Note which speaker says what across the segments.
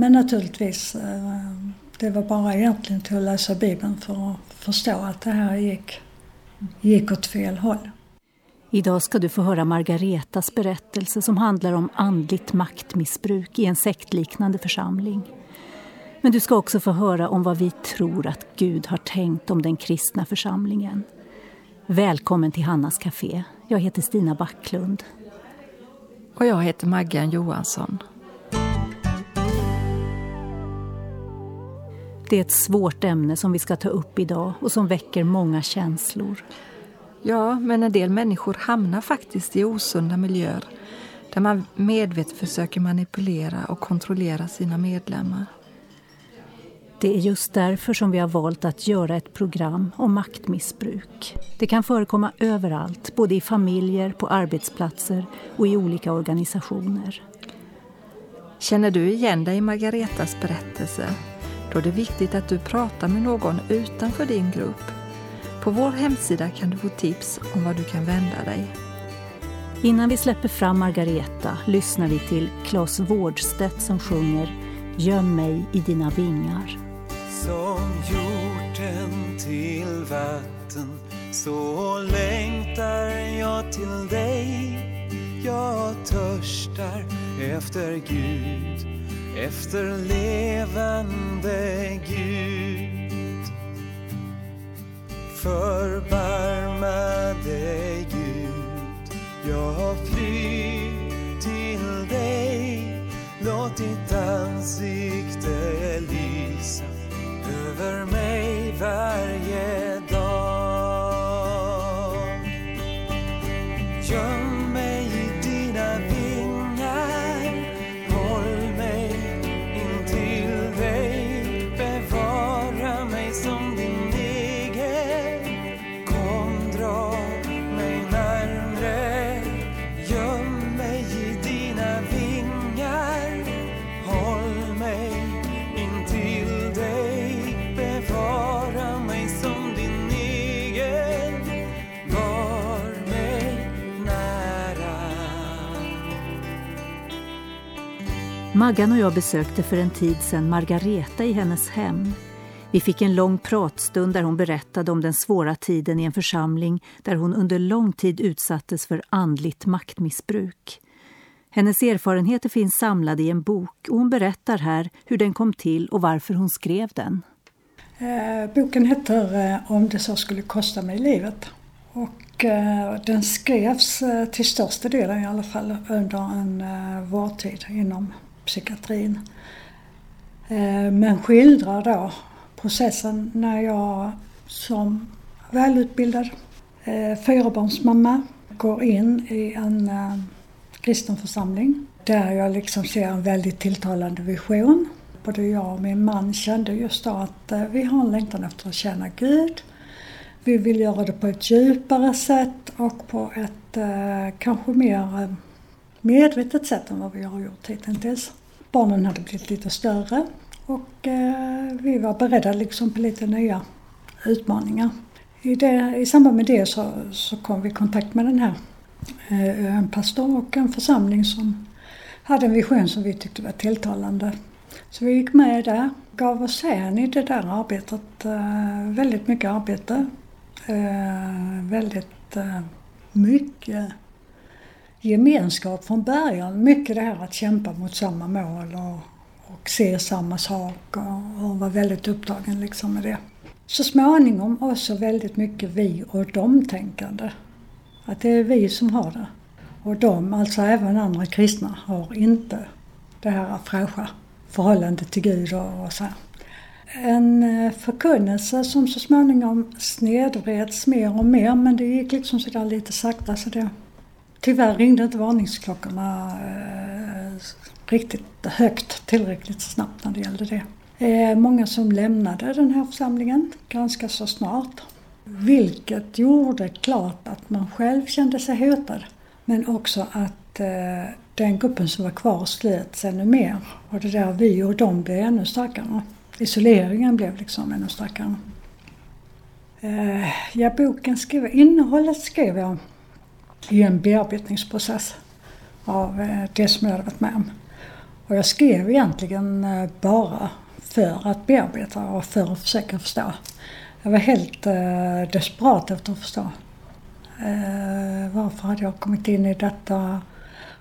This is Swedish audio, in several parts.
Speaker 1: Men naturligtvis, eh, det var bara egentligen till att läsa Bibeln för att förstå att det här gick, gick åt fel håll.
Speaker 2: Idag ska du få höra Margaretas berättelse som handlar om andligt maktmissbruk i en sektliknande församling. Men du ska också få höra om vad vi tror att Gud har tänkt om den kristna församlingen. Välkommen till Hannas Café. Jag heter Stina Backlund.
Speaker 3: Och jag heter Maggan Johansson.
Speaker 2: Det är ett svårt ämne som vi ska ta upp idag och som väcker många känslor.
Speaker 3: Ja, men en del människor hamnar faktiskt i osunda miljöer där man medvetet försöker manipulera och kontrollera sina medlemmar.
Speaker 2: Det är just därför som vi har valt att göra ett program om maktmissbruk. Det kan förekomma överallt, både i familjer, på arbetsplatser och i olika organisationer.
Speaker 3: Känner du igen dig i Margaretas berättelse? Då är det viktigt att du pratar med någon utanför din grupp. På vår hemsida kan du få tips om var du kan vända dig.
Speaker 2: Innan vi släpper fram Margareta lyssnar vi till Claes Wårdstedt som sjunger Göm mig i dina vingar.
Speaker 4: Som hjorten till vatten så längtar jag till dig. Jag törstar efter Gud, efter levande Gud. Förbarma dig Gud, jag flyr till dig. Låt ditt ansikte lysa över mig varje
Speaker 2: Maggan och jag besökte för en tid sedan Margareta i hennes hem. Vi fick en lång pratstund där hon berättade om den svåra tiden i en församling där hon under lång tid utsattes för andligt maktmissbruk. Hennes erfarenheter finns samlade i en bok och hon berättar här hur den kom till och varför hon skrev den.
Speaker 1: Eh, boken heter eh, Om det så skulle kosta mig livet. Och eh, den skrevs till största delen i alla fall under en vårdtid inom psykiatrin. Eh, men skildrar då processen när jag som välutbildad eh, fyrabarnsmamma går in i en eh, kristen församling där jag liksom ser en väldigt tilltalande vision. Både jag och min man kände just då att vi har en längtan efter att känna Gud. Vi vill göra det på ett djupare sätt och på ett kanske mer medvetet sätt än vad vi har gjort hittills. Barnen hade blivit lite större och eh, vi var beredda liksom på lite nya utmaningar. I, det, I samband med det så, så kom vi i kontakt med den här eh, en pastor och en församling som hade en vision som vi tyckte var tilltalande. Så vi gick med där, gav oss hän i det där arbetet, eh, väldigt mycket arbete. Eh, väldigt eh, mycket gemenskap från början. Mycket det här att kämpa mot samma mål och, och se samma sak och, och vara väldigt upptagen liksom med det. Så småningom också väldigt mycket vi och dem-tänkande. Att det är vi som har det. Och de, alltså även andra kristna, har inte det här fräscha förhållandet till Gud och, och så här. En eh, förkunnelse som så småningom snedvreds mer och mer men det gick liksom sådär lite sakta så det Tyvärr ringde inte varningsklockorna eh, riktigt högt tillräckligt snabbt när det gällde det. Eh, många som lämnade den här församlingen ganska så snart. Vilket gjorde klart att man själv kände sig hotad. Men också att eh, den gruppen som var kvar slöts ännu mer. Och det där vi och de blev ännu starkare. Isoleringen blev liksom ännu starkare. Eh, ja, boken skrev, innehållet skrev jag i en bearbetningsprocess av eh, det som jag hade varit med om. Och jag skrev egentligen eh, bara för att bearbeta och för att försöka förstå. Jag var helt eh, desperat efter att förstå. Eh, varför hade jag kommit in i detta?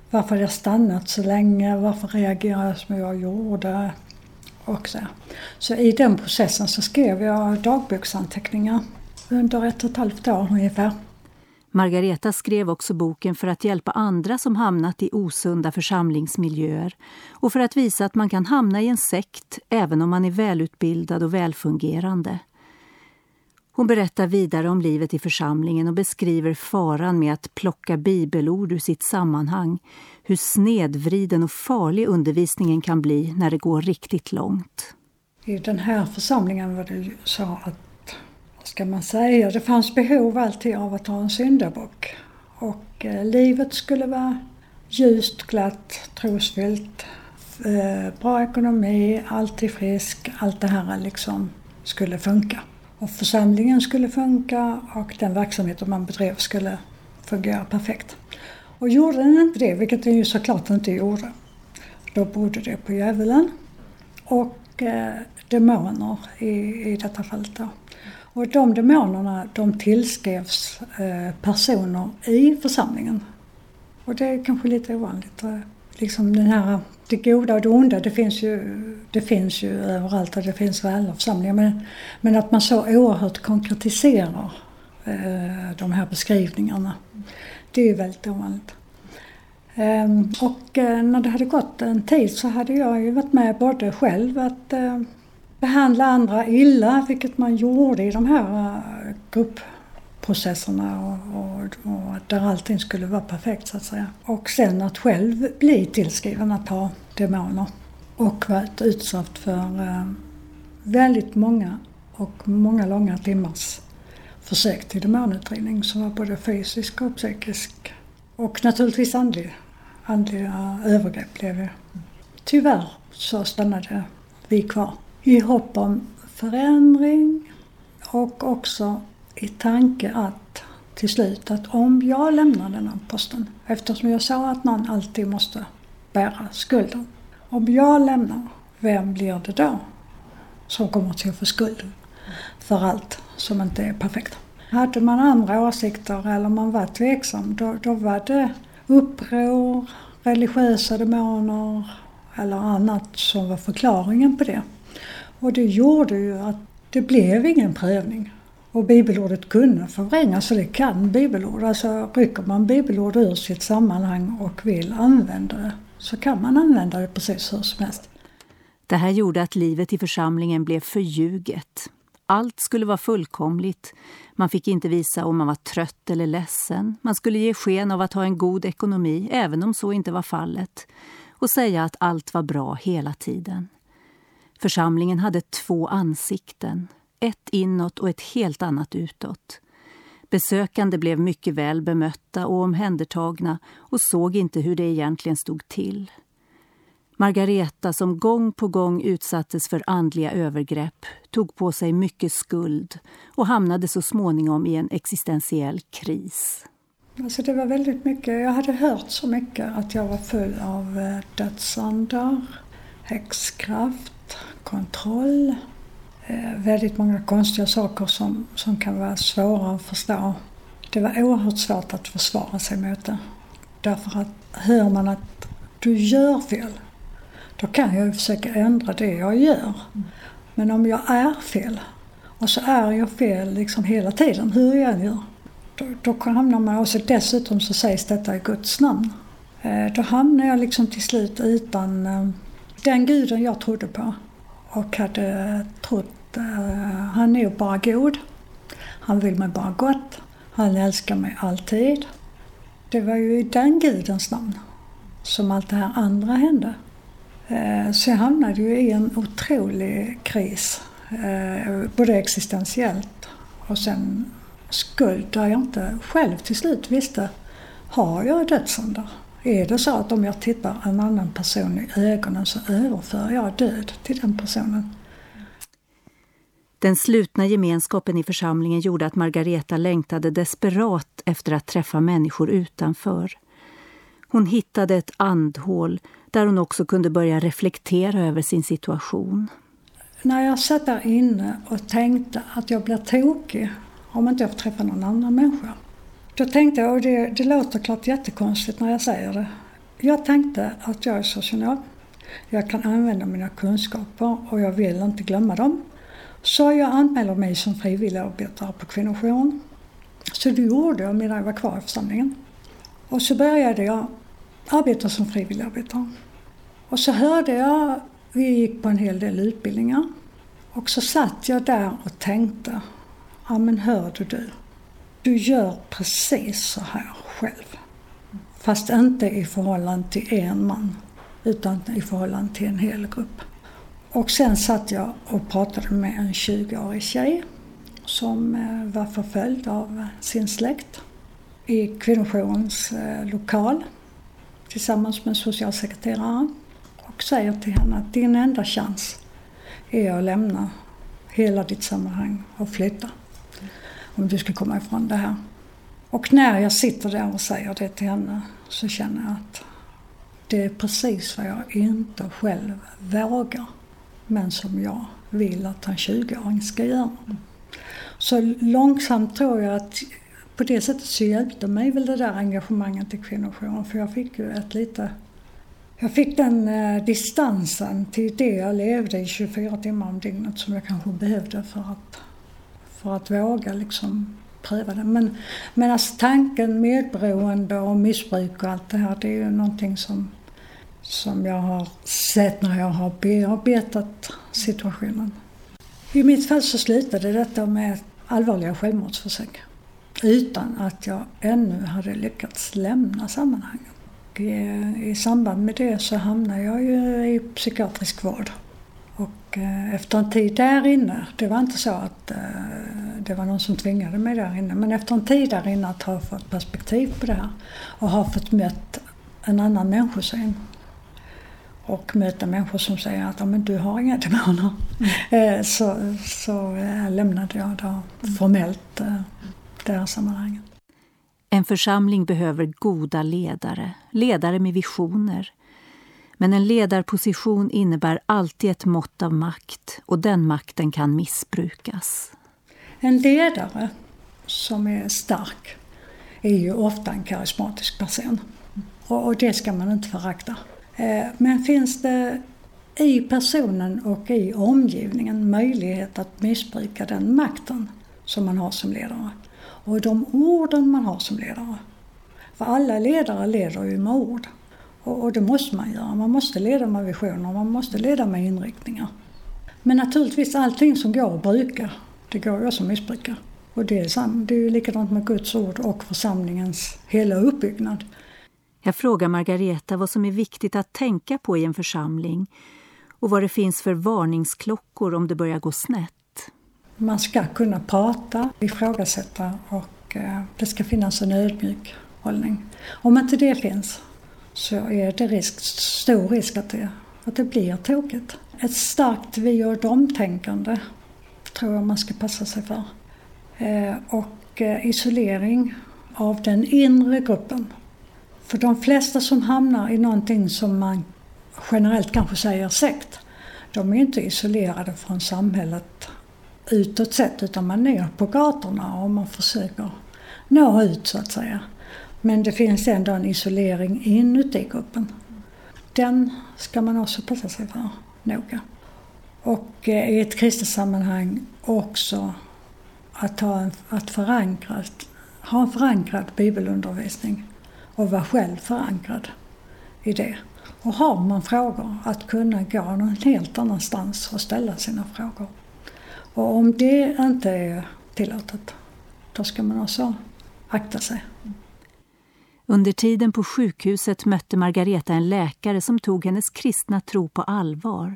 Speaker 1: Varför hade jag stannat så länge? Varför reagerade jag som jag gjorde? Och så. så i den processen så skrev jag dagboksanteckningar under ett och ett halvt år ungefär.
Speaker 2: Margareta skrev också boken för att hjälpa andra som hamnat i osunda församlingsmiljöer och för att visa att man kan hamna i en sekt även om man är välutbildad och välfungerande. Hon berättar vidare om livet i församlingen och beskriver faran med att plocka bibelord ur sitt sammanhang, hur snedvriden och farlig undervisningen kan bli när det går riktigt långt.
Speaker 1: I den här församlingen var det så att, ska man säga, det fanns behov alltid av att ha en syndabock. Och eh, livet skulle vara ljust, glatt, trosfyllt, eh, bra ekonomi, alltid frisk, allt det här liksom skulle funka. Och församlingen skulle funka och den verksamheten man bedrev skulle fungera perfekt. Och gjorde den inte det, vilket den ju såklart inte gjorde, då berodde det på djävulen och eh, demoner i, i detta fallet. Då. Och de demonerna de tillskrevs eh, personer i församlingen. Och det är kanske lite ovanligt. Eh, liksom den här, det goda och det onda, det finns ju, det finns ju överallt och det finns i alla församlingar. Men, men att man så oerhört konkretiserar eh, de här beskrivningarna, det är ju väldigt ovanligt. Ehm, och när det hade gått en tid så hade jag ju varit med både själv att behandla andra illa, vilket man gjorde i de här eh, gruppprocesserna och, och, och där allting skulle vara perfekt så att säga. Och sen att själv bli tillskriven att ha demoner och varit utsatt för eh, väldigt många och många långa timmars försök till demonutredning som var både fysisk och psykisk och naturligtvis andlig andliga övergrepp blev det. Tyvärr så stannade vi kvar i hopp om förändring och också i tanke att till slut att om jag lämnar den här posten, eftersom jag sa att någon alltid måste bära skulden. Om jag lämnar, vem blir det då som kommer till att få skulden för allt som inte är perfekt? Hade man andra åsikter eller man var tveksam, då, då var det uppror, religiösa demoner eller annat som var förklaringen på det. Och det gjorde ju att det blev ingen prövning. Och bibelordet kunde förvrängas, så det kan bibelord. Alltså rycker man bibelord ur sitt sammanhang och vill använda det så kan man använda det precis hur som helst.
Speaker 2: Det här gjorde att livet i församlingen blev förljuget. Allt skulle vara fullkomligt. Man fick inte visa om man var trött eller ledsen. Man skulle ge sken av att ha en god ekonomi, även om så inte var fallet. Och säga att allt var bra hela tiden. Församlingen hade två ansikten. Ett inåt och ett helt annat utåt. Besökande blev mycket väl bemötta och omhändertagna och såg inte hur det egentligen stod till. Margareta, som gång på gång utsattes för andliga övergrepp, tog på sig mycket skuld och hamnade så småningom i en existentiell kris.
Speaker 1: Alltså det var väldigt mycket, jag hade hört så mycket att jag var full av eh, dödsandar, häxkraft, kontroll. Eh, väldigt många konstiga saker som, som kan vara svåra att förstå. Det var oerhört svårt att försvara sig mot det. Därför att hör man att du gör fel, då kan jag ju försöka ändra det jag gör. Men om jag är fel, och så är jag fel liksom hela tiden, hur jag än gör, då, då hamnar man, och så dessutom så sägs detta i Guds namn. Eh, då hamnar jag liksom till slut utan eh, den guden jag trodde på och hade trott, eh, han är ju bara god. Han vill mig bara gott. Han älskar mig alltid. Det var ju i den gudens namn som allt det här andra hände. Eh, så jag hamnade ju i en otrolig kris. Eh, både existentiellt och sen skuld där jag inte själv till slut visste, har jag dödsandar? Är det så att om jag tittar en annan person i ögonen så överför jag död till den personen?
Speaker 2: Den slutna gemenskapen i församlingen gjorde att Margareta längtade desperat efter att träffa människor utanför. Hon hittade ett andhål där hon också kunde börja reflektera över sin situation.
Speaker 1: När jag satt där inne och tänkte att jag blir tokig om inte jag får träffa någon annan människa. Då tänkte jag, och det, det låter klart jättekonstigt när jag säger det. Jag tänkte att jag är socionom. Jag kan använda mina kunskaper och jag vill inte glömma dem. Så jag anmälde mig som frivilligarbetare på kvinnojouren. Så det gjorde jag medan jag var kvar i församlingen. Och så började jag arbeta som frivilligarbetare. Och så hörde jag, vi gick på en hel del utbildningar. Och så satt jag där och tänkte, ja men hör du du, du gör precis så här själv. Fast inte i förhållande till en man, utan i förhållande till en hel grupp. Och sen satt jag och pratade med en 20-årig tjej som eh, var förföljd av sin släkt i kvinnojourens eh, lokal tillsammans med socialsekreteraren och säger till henne att din enda chans är att lämna hela ditt sammanhang och flytta. Om du ska komma ifrån det här. Och när jag sitter där och säger det till henne så känner jag att det är precis vad jag inte själv vågar. Men som jag vill att en 20-åring ska göra. Så långsamt tror jag att på det sättet så hjälpte mig väl det där engagemanget i kvinnojouren för jag fick ju ett lite jag fick den eh, distansen till det jag levde i 24 timmar om dygnet som jag kanske behövde för att, för att våga liksom pröva det. Men, men alltså tanken medberoende och missbruk och allt det här det är ju någonting som, som jag har sett när jag har bearbetat situationen. I mitt fall så slutade detta med allvarliga självmordsförsök utan att jag ännu hade lyckats lämna sammanhanget. I, I samband med det så hamnade jag ju i psykiatrisk vård. Och eh, efter en tid där inne, det var inte så att eh, det var någon som tvingade mig där inne, men efter en tid där inne att ha fått perspektiv på det här och ha fått mött en annan människosyn och möta människor som säger att men du har inga demoner. Mm. Så, så lämnade jag då formellt det här sammanhanget.
Speaker 2: En församling behöver goda ledare, ledare med visioner. Men en ledarposition innebär alltid ett mått av makt och den makten kan missbrukas.
Speaker 1: En ledare som är stark är ju ofta en karismatisk person. Och det ska man inte förakta. Eh, men finns det i personen och i omgivningen möjlighet att missbruka den makten som man har som ledare och de orden man har som ledare. För alla ledare leder ju med ord. Och, och det måste man göra. Man måste leda med visioner, man måste leda med inriktningar. Men naturligtvis allting som går att bruka, det går ju också att missbruka. Och det är, det är ju likadant med Guds ord och församlingens hela uppbyggnad.
Speaker 2: Jag frågar Margareta vad som är viktigt att tänka på i en församling och vad det finns för varningsklockor om det börjar gå snett.
Speaker 1: Man ska kunna prata, ifrågasätta och eh, det ska finnas en ödmjuk hållning. Om inte det finns så är det risk, stor risk att det, att det blir tokigt. Ett starkt vi och dom-tänkande tror jag man ska passa sig för. Eh, och eh, isolering av den inre gruppen. För de flesta som hamnar i någonting som man generellt kanske säger sekt, de är inte isolerade från samhället utåt sett utan man är på gatorna och man försöker nå ut så att säga. Men det finns ändå en isolering inuti gruppen. Den ska man också passa sig för noga. Och eh, i ett kristet sammanhang också att ha en, att förankrat, ha en förankrad bibelundervisning och vara själv förankrad i det. Och har man frågor, att kunna gå någon helt annanstans och ställa sina frågor. Och om det inte är tillåtet, då ska man också akta sig.
Speaker 2: Under tiden på sjukhuset mötte Margareta en läkare som tog hennes kristna tro på allvar.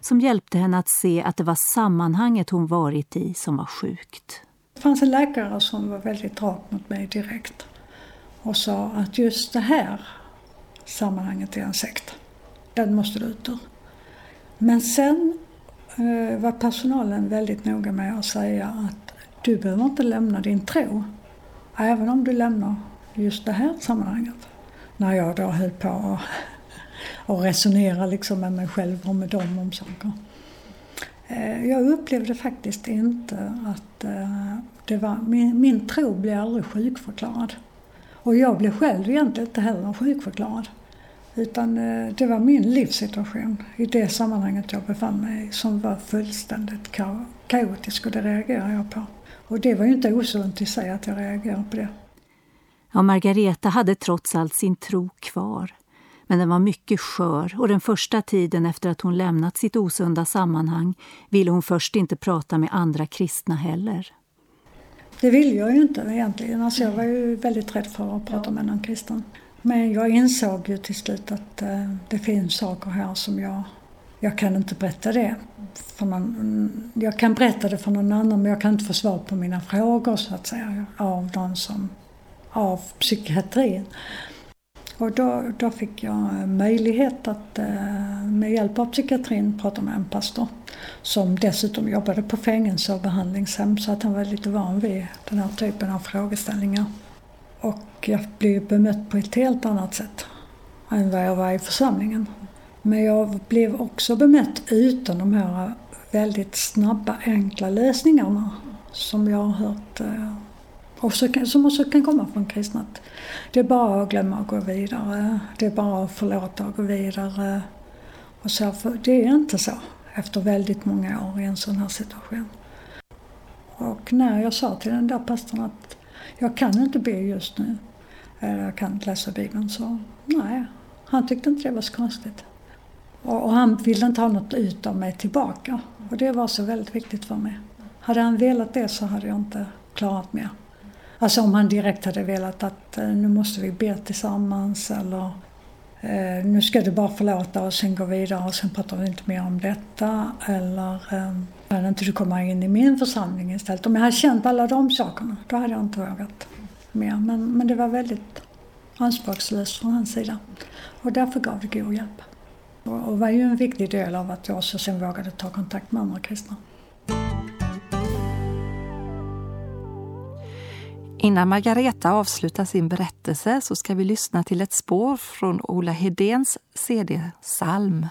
Speaker 2: Som hjälpte henne att se att det var sammanhanget hon varit i som var sjukt.
Speaker 1: Det fanns en läkare som var väldigt rak mot mig direkt och sa att just det här sammanhanget är en sekt. Den måste du ut ur. Men sen Eh, var personalen väldigt noga med att säga att du behöver inte lämna din tro. Även om du lämnar just det här sammanhanget. När jag då höll på och resonera liksom med mig själv och med dem om saker. Eh, jag upplevde faktiskt inte att eh, det var, min, min tro blev aldrig sjukförklarad. Och jag blev själv egentligen inte heller sjukförklarad. Utan eh, det var min livssituation i det sammanhanget jag befann mig i som var fullständigt kaotisk och det reagerade jag på. Och det var ju inte osunt i sig att jag reagerade på det.
Speaker 2: Ja, Margareta hade trots allt sin tro kvar. Men den var mycket skör och den första tiden efter att hon lämnat sitt osunda sammanhang ville hon först inte prata med andra kristna heller.
Speaker 1: Det ville jag ju inte egentligen. Alltså jag var ju väldigt rädd för att prata med någon kristen. Men jag insåg ju till slut att eh, det finns saker här som jag... Jag kan inte berätta det. För någon, jag kan berätta det för någon annan men jag kan inte få svar på mina frågor så att säga av någon som... Av psykiatrin. Och då, då fick jag möjlighet att eh, med hjälp av psykiatrin prata med en pastor som dessutom jobbade på fängelse och behandlingshem så att han var lite van vid den här typen av frågeställningar. Och jag blev bemött på ett helt annat sätt än vad jag var i församlingen. Men jag blev också bemött utan de här väldigt snabba, enkla lösningarna som jag har hört eh, och så kan, som också kan komma från kristna. Det är bara att glömma och gå vidare. Det är bara att förlåta och gå vidare. Och så, för det är inte så efter väldigt många år i en sån här situation. Och när jag sa till den där pastorn att jag kan inte be just nu, eller jag kan inte läsa Bibeln, så nej, han tyckte inte det var så konstigt. Och, och han ville inte ha något ut av mig tillbaka. Och det var så väldigt viktigt för mig. Hade han velat det så hade jag inte klarat mer. Alltså om han direkt hade velat att eh, nu måste vi be tillsammans eller eh, nu ska du bara förlåta och sen gå vidare och sen pratar vi inte mer om detta. Eller eh, kan inte du komma in i min församling istället? Om jag hade känt alla de sakerna, då hade jag inte vågat mer. Men, men det var väldigt anspråkslöst från hans sida. Och därför gav det god hjälp. Och, och var ju en viktig del av att jag också sen vågade ta kontakt med andra kristna.
Speaker 3: Innan Margareta avslutar sin berättelse så ska vi lyssna till ett spår från Ola Hedéns CD Salm.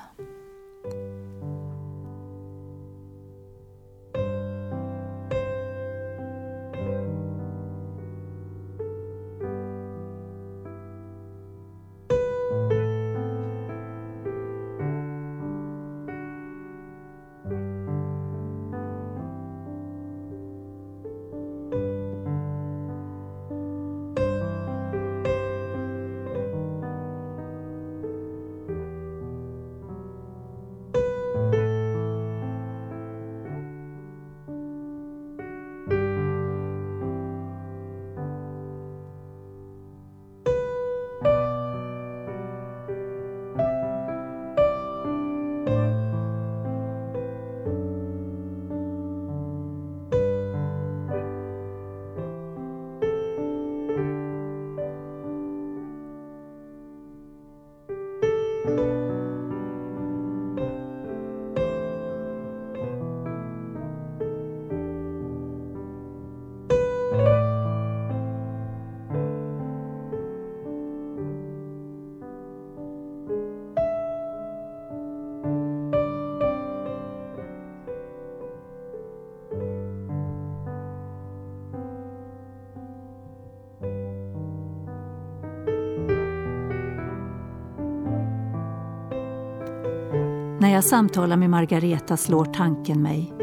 Speaker 2: Jag samtalar med Margareta slår tanken mig.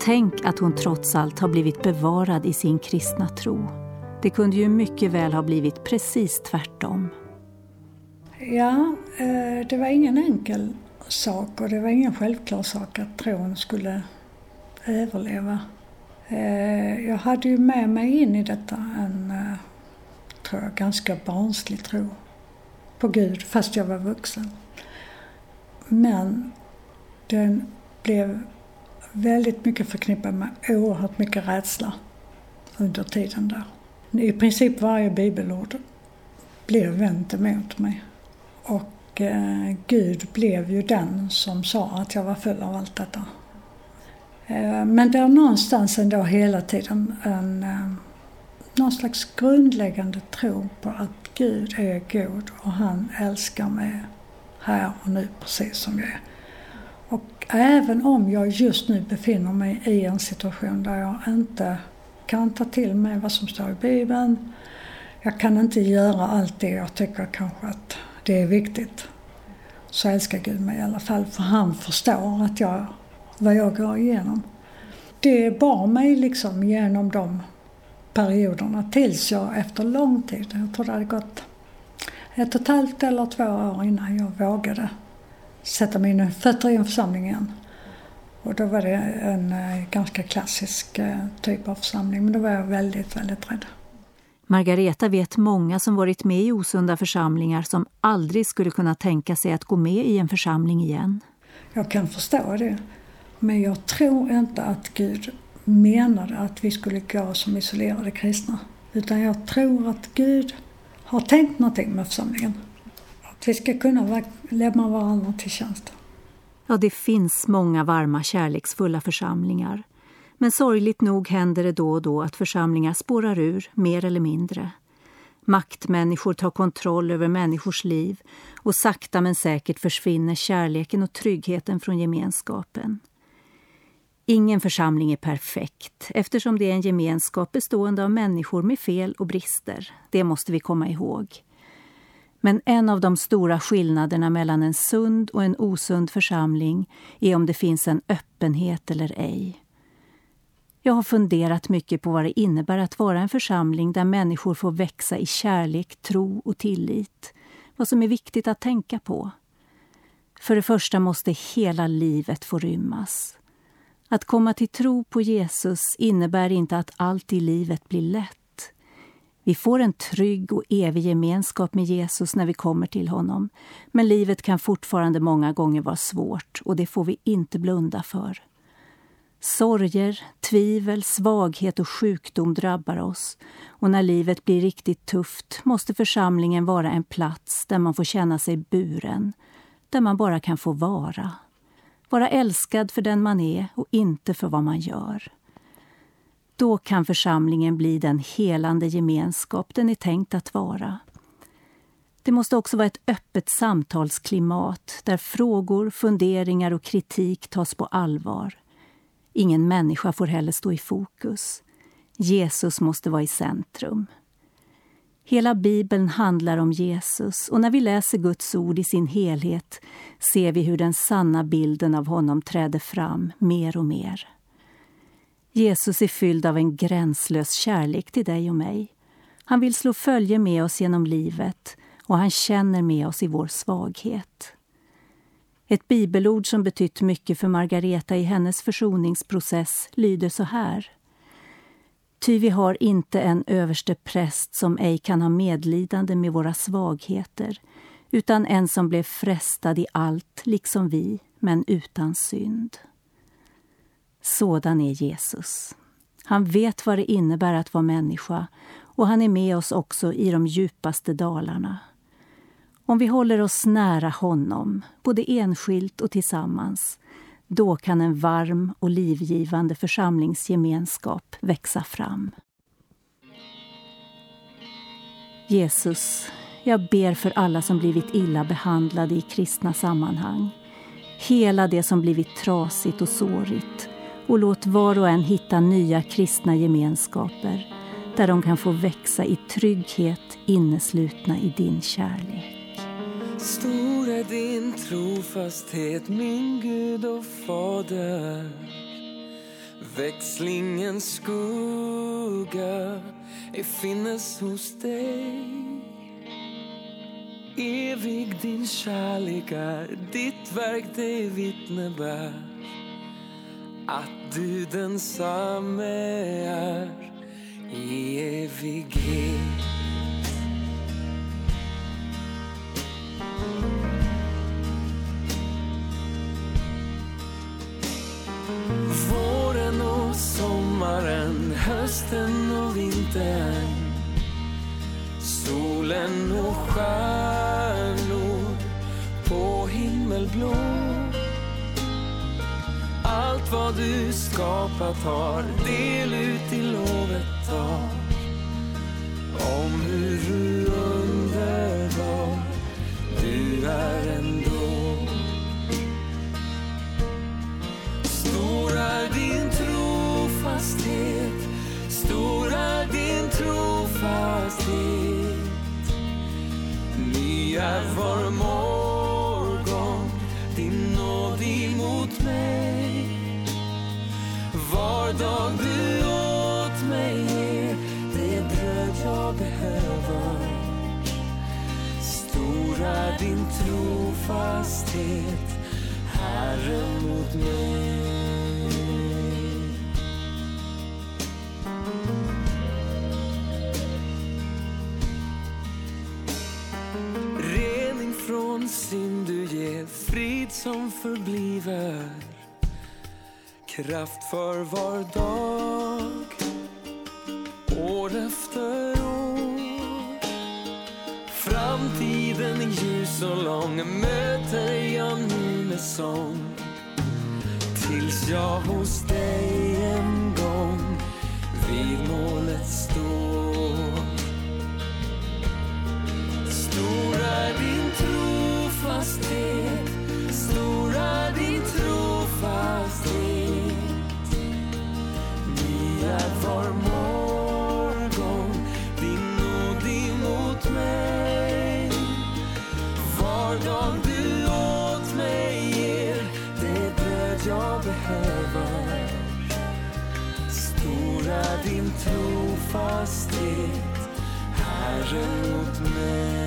Speaker 2: Tänk att hon trots allt har blivit bevarad i sin kristna tro. Det kunde ju mycket väl ha blivit precis tvärtom.
Speaker 1: Ja, eh, det var ingen enkel sak och det var ingen självklar sak att tron skulle överleva. Eh, jag hade ju med mig in i detta en, eh, tror jag, ganska barnslig tro på Gud fast jag var vuxen. Men den blev väldigt mycket förknippad med oerhört mycket rädsla under tiden där. I princip varje bibelord blev vänt emot mig. Och eh, Gud blev ju den som sa att jag var full av allt detta. Eh, men det är någonstans ändå hela tiden en, eh, någon slags grundläggande tro på att Gud är god och han älskar mig här och nu precis som jag är. Och även om jag just nu befinner mig i en situation där jag inte kan ta till mig vad som står i Bibeln. Jag kan inte göra allt det jag tycker kanske att det är viktigt. Så älskar Gud mig i alla fall för han förstår att jag, vad jag går igenom. Det bar mig liksom genom de perioderna tills jag efter lång tid, jag tror det hade gått ett och ett halvt eller två år innan jag vågade sätta mina fötter i en församling igen. Och då var det en eh, ganska klassisk eh, typ av församling, men då var jag väldigt, väldigt rädd.
Speaker 2: Margareta vet många som varit med i osunda församlingar som aldrig skulle kunna tänka sig att gå med i en församling igen.
Speaker 1: Jag kan förstå det. Men jag tror inte att Gud menade att vi skulle gå som isolerade kristna. Utan jag tror att Gud har tänkt någonting med församlingen. Att vi ska kunna lämna varandra till tjänst.
Speaker 2: Ja, det finns många varma, kärleksfulla församlingar. Men sorgligt nog händer det då och då att församlingar spårar ur, mer eller mindre. Maktmänniskor tar kontroll över människors liv och sakta men säkert försvinner kärleken och tryggheten från gemenskapen. Ingen församling är perfekt eftersom det är en gemenskap bestående av människor med fel och brister. Det måste vi komma ihåg. Men en av de stora skillnaderna mellan en sund och en osund församling är om det finns en öppenhet eller ej. Jag har funderat mycket på vad det innebär att vara en församling där människor får växa i kärlek, tro och tillit. Vad som är viktigt att tänka på. För det första måste hela livet få rymmas. Att komma till tro på Jesus innebär inte att allt i livet blir lätt. Vi får en trygg och evig gemenskap med Jesus när vi kommer till honom. Men livet kan fortfarande många gånger vara svårt och det får vi inte blunda för. Sorger, tvivel, svaghet och sjukdom drabbar oss och när livet blir riktigt tufft måste församlingen vara en plats där man får känna sig buren, där man bara kan få vara. Vara älskad för den man är och inte för vad man gör. Då kan församlingen bli den helande gemenskap den är tänkt att vara. Det måste också vara ett öppet samtalsklimat där frågor, funderingar och kritik tas på allvar. Ingen människa får heller stå i fokus. Jesus måste vara i centrum. Hela Bibeln handlar om Jesus och när vi läser Guds ord i sin helhet ser vi hur den sanna bilden av honom träder fram mer och mer. Jesus är fylld av en gränslös kärlek till dig och mig. Han vill slå följe med oss genom livet och han känner med oss i vår svaghet. Ett bibelord som betytt mycket för Margareta i hennes försoningsprocess lyder så här. Ty vi har inte en överste präst som ej kan ha medlidande med våra svagheter utan en som blev frestad i allt, liksom vi, men utan synd. Sådan är Jesus. Han vet vad det innebär att vara människa och han är med oss också i de djupaste dalarna. Om vi håller oss nära honom, både enskilt och tillsammans, då kan en varm och livgivande församlingsgemenskap växa fram. Jesus, jag ber för alla som blivit illa behandlade i kristna sammanhang. Hela det som blivit trasigt och sårigt och låt var och en hitta nya kristna gemenskaper där de kan få växa i trygghet inneslutna i din kärlek.
Speaker 4: Stor är din trofasthet, min Gud och Fader. Växlingens skugga ej finnes hos dig. Evig din kärlek är, ditt verk det vittne bär att du densamme är i evighet. Våren och sommaren, hösten och vintern Solen och stjärnor på himmelblå allt vad du skapat har. Del ut i lovet tar Kraft för var dag, år efter år. Framtiden är ljus och lång, möter jag nu med sång. Tills jag hos dig en gång vid målet står. Stor trofasthet, Herre mot mig.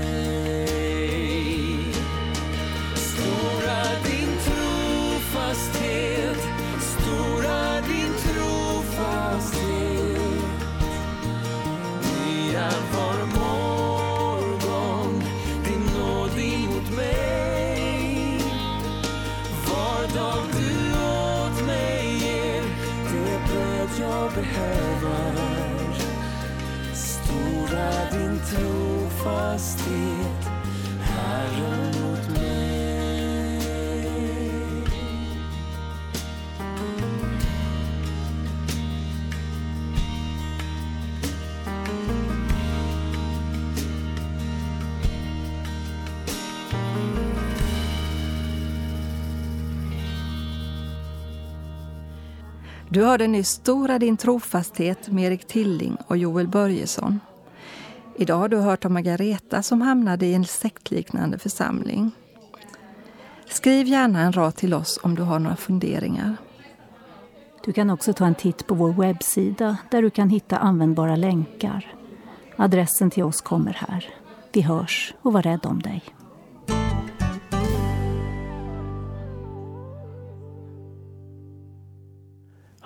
Speaker 3: Du hörde nyss Stora din trofasthet med Erik Tilling och Joel Börjesson. Idag har du hört om Margareta som hamnade i en sektliknande församling. Skriv gärna en rad till oss om du har några funderingar.
Speaker 2: Du kan också ta en titt på vår webbsida där du kan hitta användbara länkar. Adressen till oss kommer här. Vi hörs och var rädd om dig.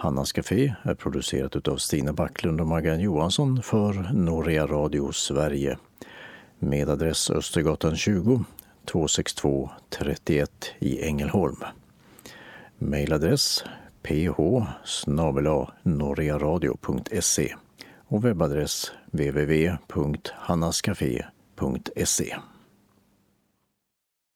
Speaker 5: Hannas Café är producerat av Stina Backlund och Maggan Johansson för Norea Radio Sverige med adress Östergatan 20 262 31 i Ängelholm. Mailadress ph norearadio.se och webbadress www.hannascafé.se